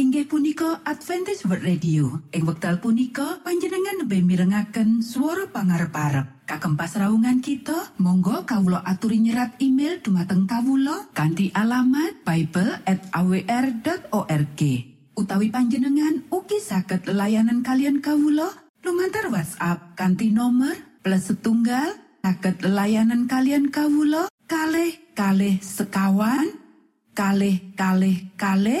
inggih punika Adventist World Radio. Ing wekdal punika panjenengan lebih mirengaken suara pangarep parep kagem pasraungan kita Monggo Kawulo aturi nyerat email dumateng Kawulo kanti alamat Bible at awr.org utawi panjenengan uki saged layanan kalian Kawulo lumantar WhatsApp kanti nomor plus setunggal saged layanan kalian Kawulo kalh kalh sekawan kalh kalh kalh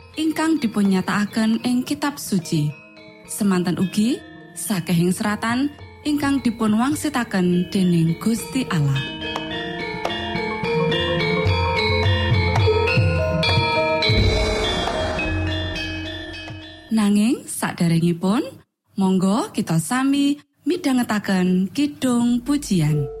ingkang dipunnyatakaken ing kitab suci. Semantan ugi sakehing seratan ingkang dipun wangsitaken dening Gusti Allah. Nanging saderengipun monggo kita sami midhangetaken kidung pujian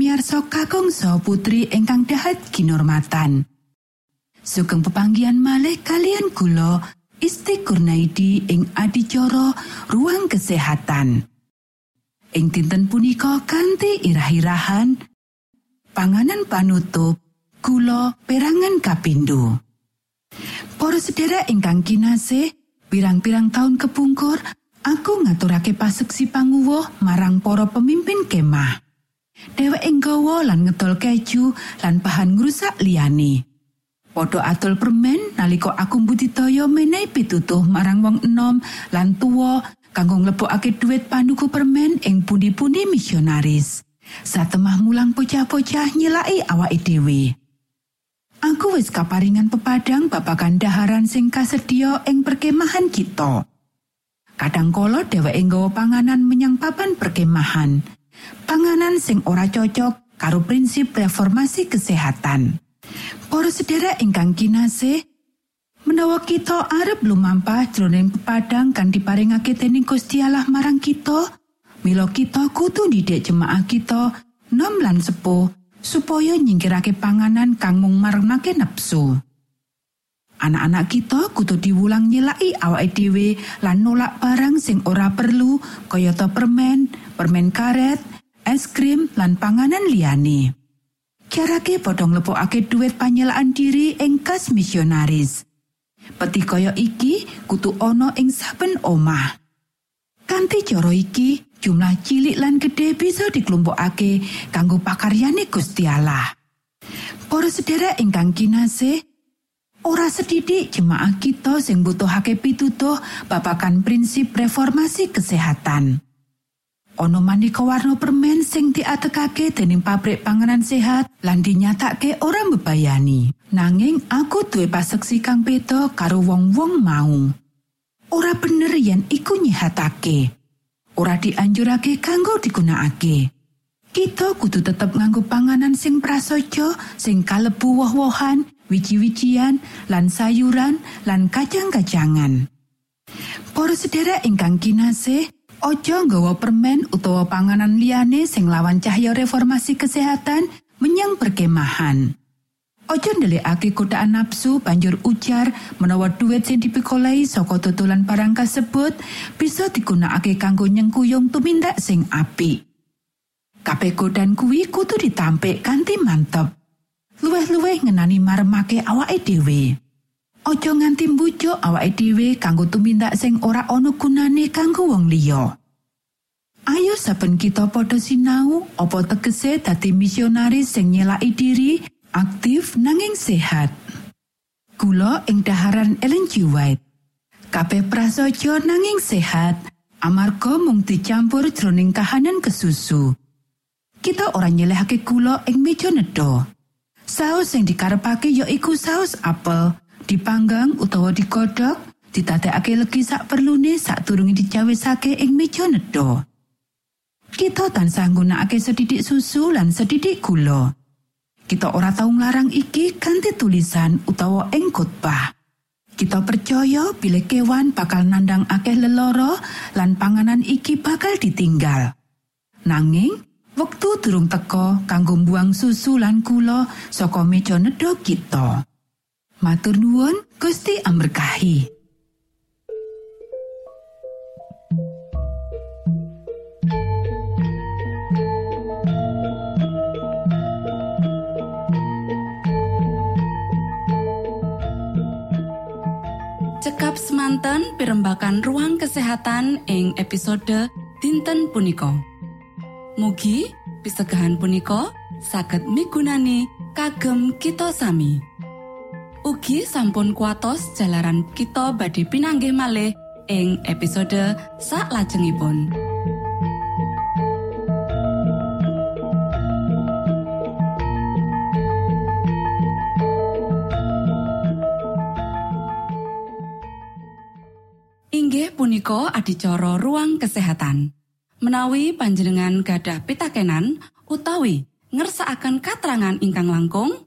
pamiarsa kakangsa putri ingkang dahat ginormatan sugeng pepanggian malih kalian gula Isti Kurnaidi ing adicara ruang kesehatan. Ing dinten punika kanthi irah-irahan panganan panutup gula perangan kapindo. Para sedherek ingkang kinasih, pirang-pirang taun kepungkur aku ngaturake paseksi panguwuh marang para pemimpin kemah. Dheweke nggawa lan ngedol keju lan bahan ngrusak liyane. Padha atul permen nalika aku mbudidaya menehi pitutuh marang wong enom lan tuwa kanggo nglebokake dhuwit panuku permen ing pundi-pundi misionaris. Satemah mulang pocah-pocah nyelaki awake dhewe. Aku wis kaparingan pepadang babagan daharan sing kasedia ing perkemahan kita. Kadangkala dheweke nggawa panganan menyang papan perkemahan. Panganan sing ora cocok karo prinsip reformasi kesehatan. Para sedherek ingkang kinasih, Menawa kita arep lumampah jroning pepadang kan diparingake dening Gusti Allah marang kita, mila kita kudu didik jemaah kita nom lan sepuh supaya nyingkirake panganan kang mung marnake nepsu. Anak-anak kita kudu diwulang nyelaki awake dhewe lan nolak barang sing ora perlu kayata permen, permen karet, es krim lan panganan liyane. Carake padha nglebokake dhuwit panyelaan diri ing kas misionaris. Peti kaya iki kutu ana ing saben omah. Kanthi cara iki, jumlah cilik lan gede bisa diklumpukake kanggo pakaryane Gusti Allah. Para sedherek ingkang kinasih, ora sedidik jemaah kita sing butuhake pitutuh babagan prinsip reformasi kesehatan. Ono maneka warna permen sing diatekake dening pabrik panganan sehat lan dinyatake ora mbebayani. Nanging aku duwe paseksi kang beda karo wong-wong mau. Ora bener yen iku nyihatake. Ora dianjurake kanggo digunakake. Kita kudu tetep nganggo panganan sing prasaja, sing kalebu woh-wohan, wiji-wijian, lan sayuran, lan kacang-kacangan. Para sedherek ingkang kinasih, Ojo nggawa permen utawa panganan liyane sing lawan cahya reformasi kesehatan menyang perkemahan. Ojo ndelikake godaan nafsu banjur ujar menawa duit sing dipikolai saka tutulan barang kasebut bisa digunakake kanggo nyengkuyung tumindak sing apik. Kabeh godan kuwi kudu ditampik kanthi mantep. Luweh-luweh ngenani marmake awake dhewe. Ojo nganti mbujuk awake dhewe kanggo tumindak sing ora ana gunane kanggo wong liya. Ayo saben kita padha sinau apa tegese dadi misionaris sing nyelaki diri aktif nanging sehat. Kula ing daharan Ellen G. White. Kabeh prasaja nanging sehat amarga mung dicampur jroning kahanan kesusu. Kita ora nyelehake gula ing meja nedha. Saus sing dikarepake ya iku saus apel, dipanggang utawa digodhog ditadekake legi sak perlune sak durunge dicawisake ing meja nedha. Kita tansah nggunakake sedidik susu lan sedidik gula. Kita ora tau nglarang iki kanthi tulisan utawa ing khotbah. Kita percaya bilih kewan bakal nandang akeh leloro lan panganan iki bakal ditinggal. Nanging, wektu durung teka kanggo buang susu lan gula saka meja nedha kita. Matur nuwun Gusti amberkahi. Cekap semanten pimbakan ruang kesehatan ing episode dinten punika. Mugi pisegahan punika saged migunani kagem kita sami. Mugi sampun kuatos jalaran kita badhe pinanggih malih ing episode sak lajengipun. Inggih punika adicara ruang kesehatan. Menawi panjenengan gadah pitakenan utawi ngersakaken katrangan ingkang langkung,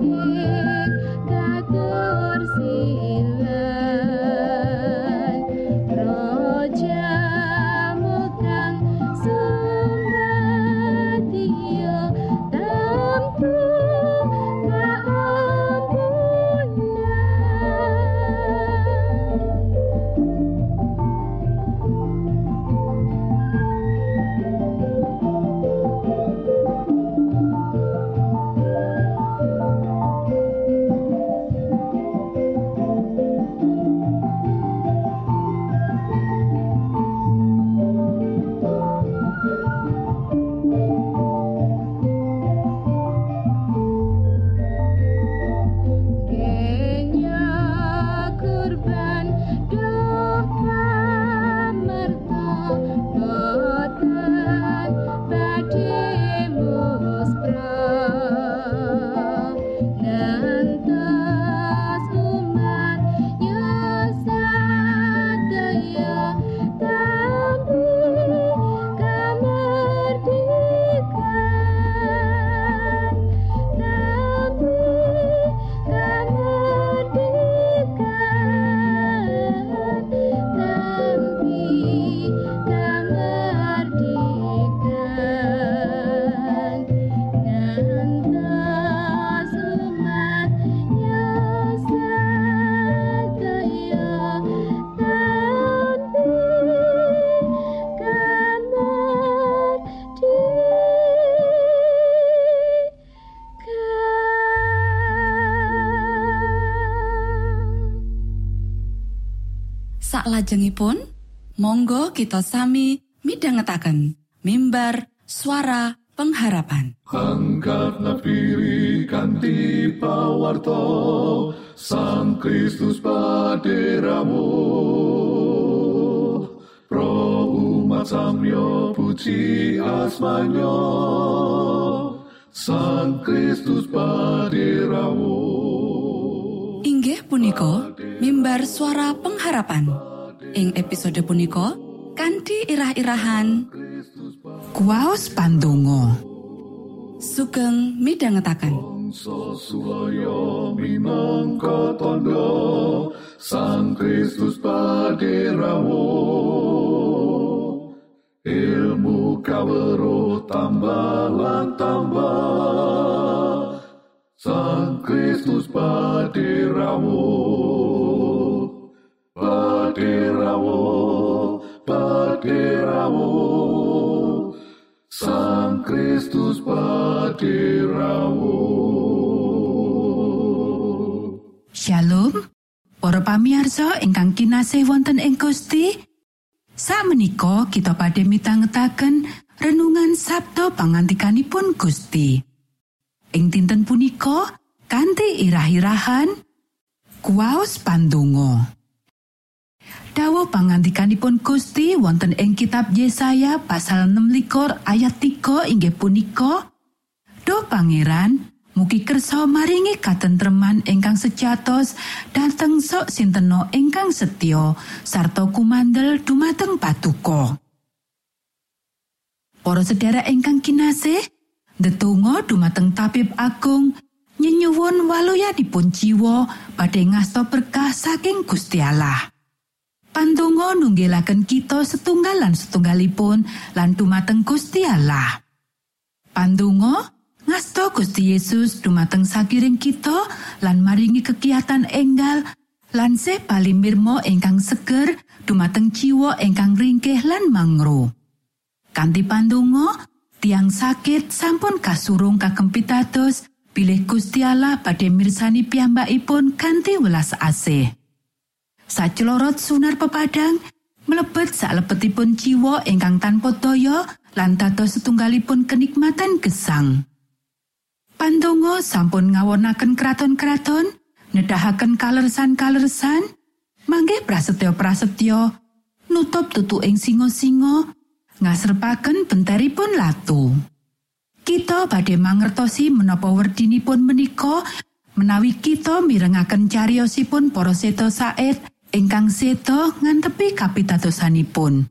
world. Salajengipun Monggo kita sami midhangetaken mimbar suara pengharapan. Kanti pawarto Sang Kristus paderamu. Pro umat samyo puji asmanyo Sang Kristus paderamu punika mimbar suara pengharapan. Ing episode punika kanthi irah-irahan. Kuwaos pandonga. sugeng minangka tondo Sang Kristus paderamu Ilmu kawero tambah lan tambah Sang Kristus paderamu Paderamu Paderamu Sang Kristus paderamu Shalom. Para pamirsa ingkang kinasih wonten ing Gusti. Sakmenika kita badhe mitangetaken renungan Sabto pangantikanipun Gusti. Ing dinten punika kanthi irah-irahan kuwaos pandonga. Dawa pangantikanipun Gusti wonten ing kitab Yesaya pasal 6 ayat 3 inggih punika Do Pangeran mugi kersa maringi katentreman ingkang sejatos dhateng sok sinteno ingkang setya sarta kumandel dumateng patuko. Para sedherek ingkang kinasih, ndedonga dumateng tabib agung nyenyuwun waluyadipun jiwa badhe ngasta berkah saking Gusti Allah. Pandonga nunggilaken kita setunggal lan setunggalipun lan dumateng Gusti Allah. Pandonga ngasta Gusti Yesus dumateng sakiring kita lan maringi kegiatan enggal lan se palimirmo ingkang seger dumateng jiwa ingkang ringkih lan mangro. Kanti pandonga, tiang sakit sampun kasurung kagem pitados bilih Gusti Allah badhe mirsani piyambakipun kanthi welas asih. Sacelorot sunar pepadang mlebet salebetipun jiwa ingkang tanpa daya lan dados setunggalipun kenikmatan gesang. Pandonga sampun ngawonaken kraton-kraton, nedahaken kalersan-kalersan, manggih prasetyo-prasetyo, nutup tutu ing singo-singo, ngaserpaken benteripun latu. Kita badhe mangertosi menapa werdinipun menika menawi kita mirengaken cariyosipun para seto saet ingkang seto ngantepi kapitadosanipun.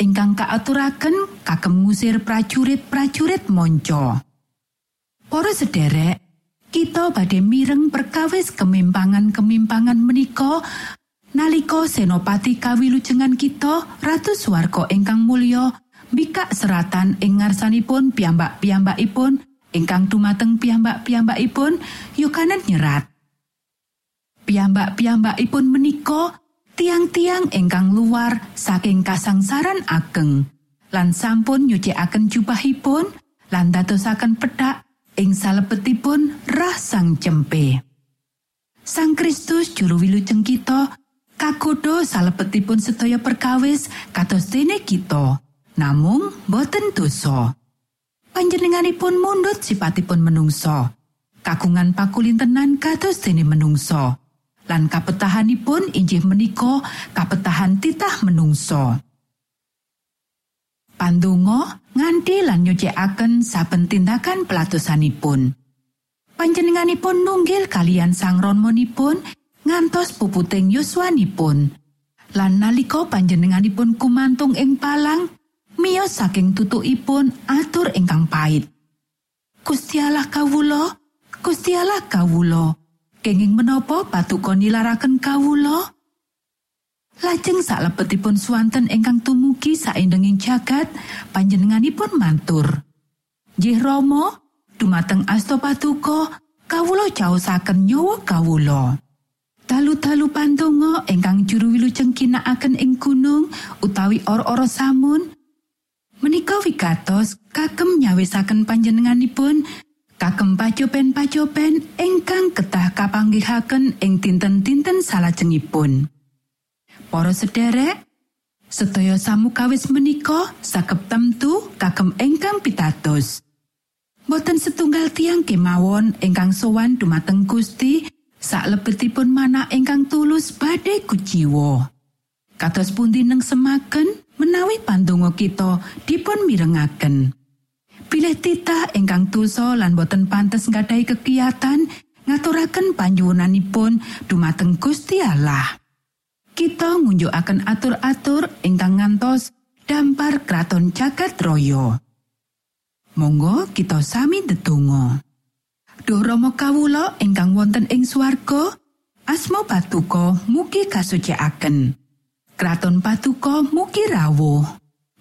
Ingkang kaaturaken kagem ngusir prajurit-prajurit monco. Para sederek, kita badhe mireng perkawis kemimpangan-kemimpangan menika nalika senopati kawilujengan kita Ratu Swarga ingkang mulya mbikak seratan ing ngarsanipun piyambak-piyambakipun ingkang dumateng piyambak-piyambakipun yukanan nyerat. Piyambak-piyambakipun menika tiang-tiang ingkang luar saking kasangsaran ageng lan sampun nyucikaken jubahipun lan dadosaken pedhak ing salebetipun rah sang cempe. Sang Kristus juru wilujeng kita kagodha salebetipun sedaya perkawis kados dene kita. Namung boten dosa. Panjenenganipun mundut sipatipun menungso. Kagungan pakulintenan kados dene menungso. Lan kapetahanipun injih menika kapetahan titah menungso. Pandonga nganti lan nyucikaken saben tindakan pelatosanipun. Panjenenganipun nunggil kalian sang ronmonipun ngantos puputing yuswanipun. Lan nalika panjenenganipun kumantung ing palang, miyos saking tutukipun atur ingkang pait. Gusti Allah kawula, Gusti Allah kawula, kenging menapa patuko nilaraken kawula? Lajeng salebetipun swanten ingkang tumugi saindenging jagat panjenenganipun mantur. Nggih Rama, dumateng asta patuko, kawula caosaken nyawa kawula. Dalu-dalu pantungo ingkang juru wilujeng kinakaken ing gunung utawi or-ora samun. Menika wigatos kagem nyawisaken panjenenganipun kagem pacopen-pacopen ingkang ketah kapanggihaken ing dinten-dinten salajengipun. Para sederek, sedaya samukawis menika saged temtu kagem ingkang pitados. Boten setunggal tiang kemawon ingkang sowan dumateng Gusti saklebetipun mana ingkang tulus badhe kuciwa. Kados pundi neng semaken menawi pandonga kita dipun mirengaken. Pilih titah ingkang tuso lan boten pantes nggadahi kegiatan ngaturaken panjuwunanipun dumateng Gusti Allah. Kita ngunjukaken atur-atur ingkang ngantos dampar kraton jagat raya. Monggo kita sami ndedonga. Duh Rama kawula ingkang wonten ing swarga, asma patuko mugi kasucikaken. Kraton patuko mugi rawuh.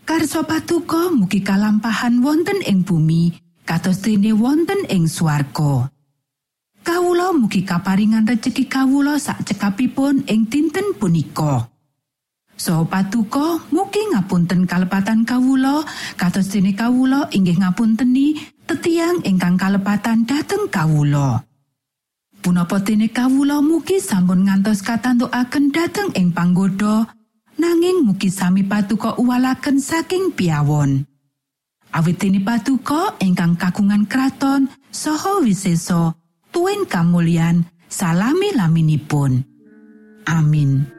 Karso patuko mugi kalampahan wonten ing bumi, kados dene wonten ing swarga. Kawula mugi kaparingan rejeki kawula sak cekapipun ing dinten punika. So patuko mugi ngapunten kalepatan kawula kados dene kawula inggih ngapunteni tetiang ingkang kalepatan dhateng kawula. Punapa dene kawula mugi sampun ngantos katantukaken dhateng ing panggoda nanging mugi sami patuko uwalaken saking piawon. Awit dene patuko ingkang kagungan kraton saha wiseso tuwin kamulyan salami laminipun. Amin.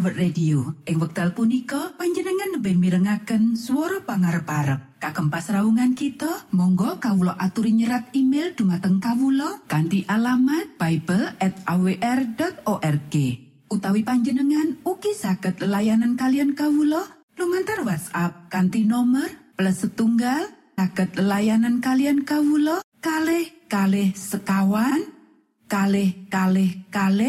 World Radio. Ing wekdal punika panjenengan lebih mirengaken suara pangarep-arep. Kagem pasraungan kita, monggo kawula aturi nyerat email dumateng kawula kanthi alamat bible@awr.org. Utawi panjenengan ugi saged layanan kalian kawula lumantar WhatsApp kanthi nomor plus setunggal saged layanan kalian kawula kalih kalih sekawan kalih kalih kalih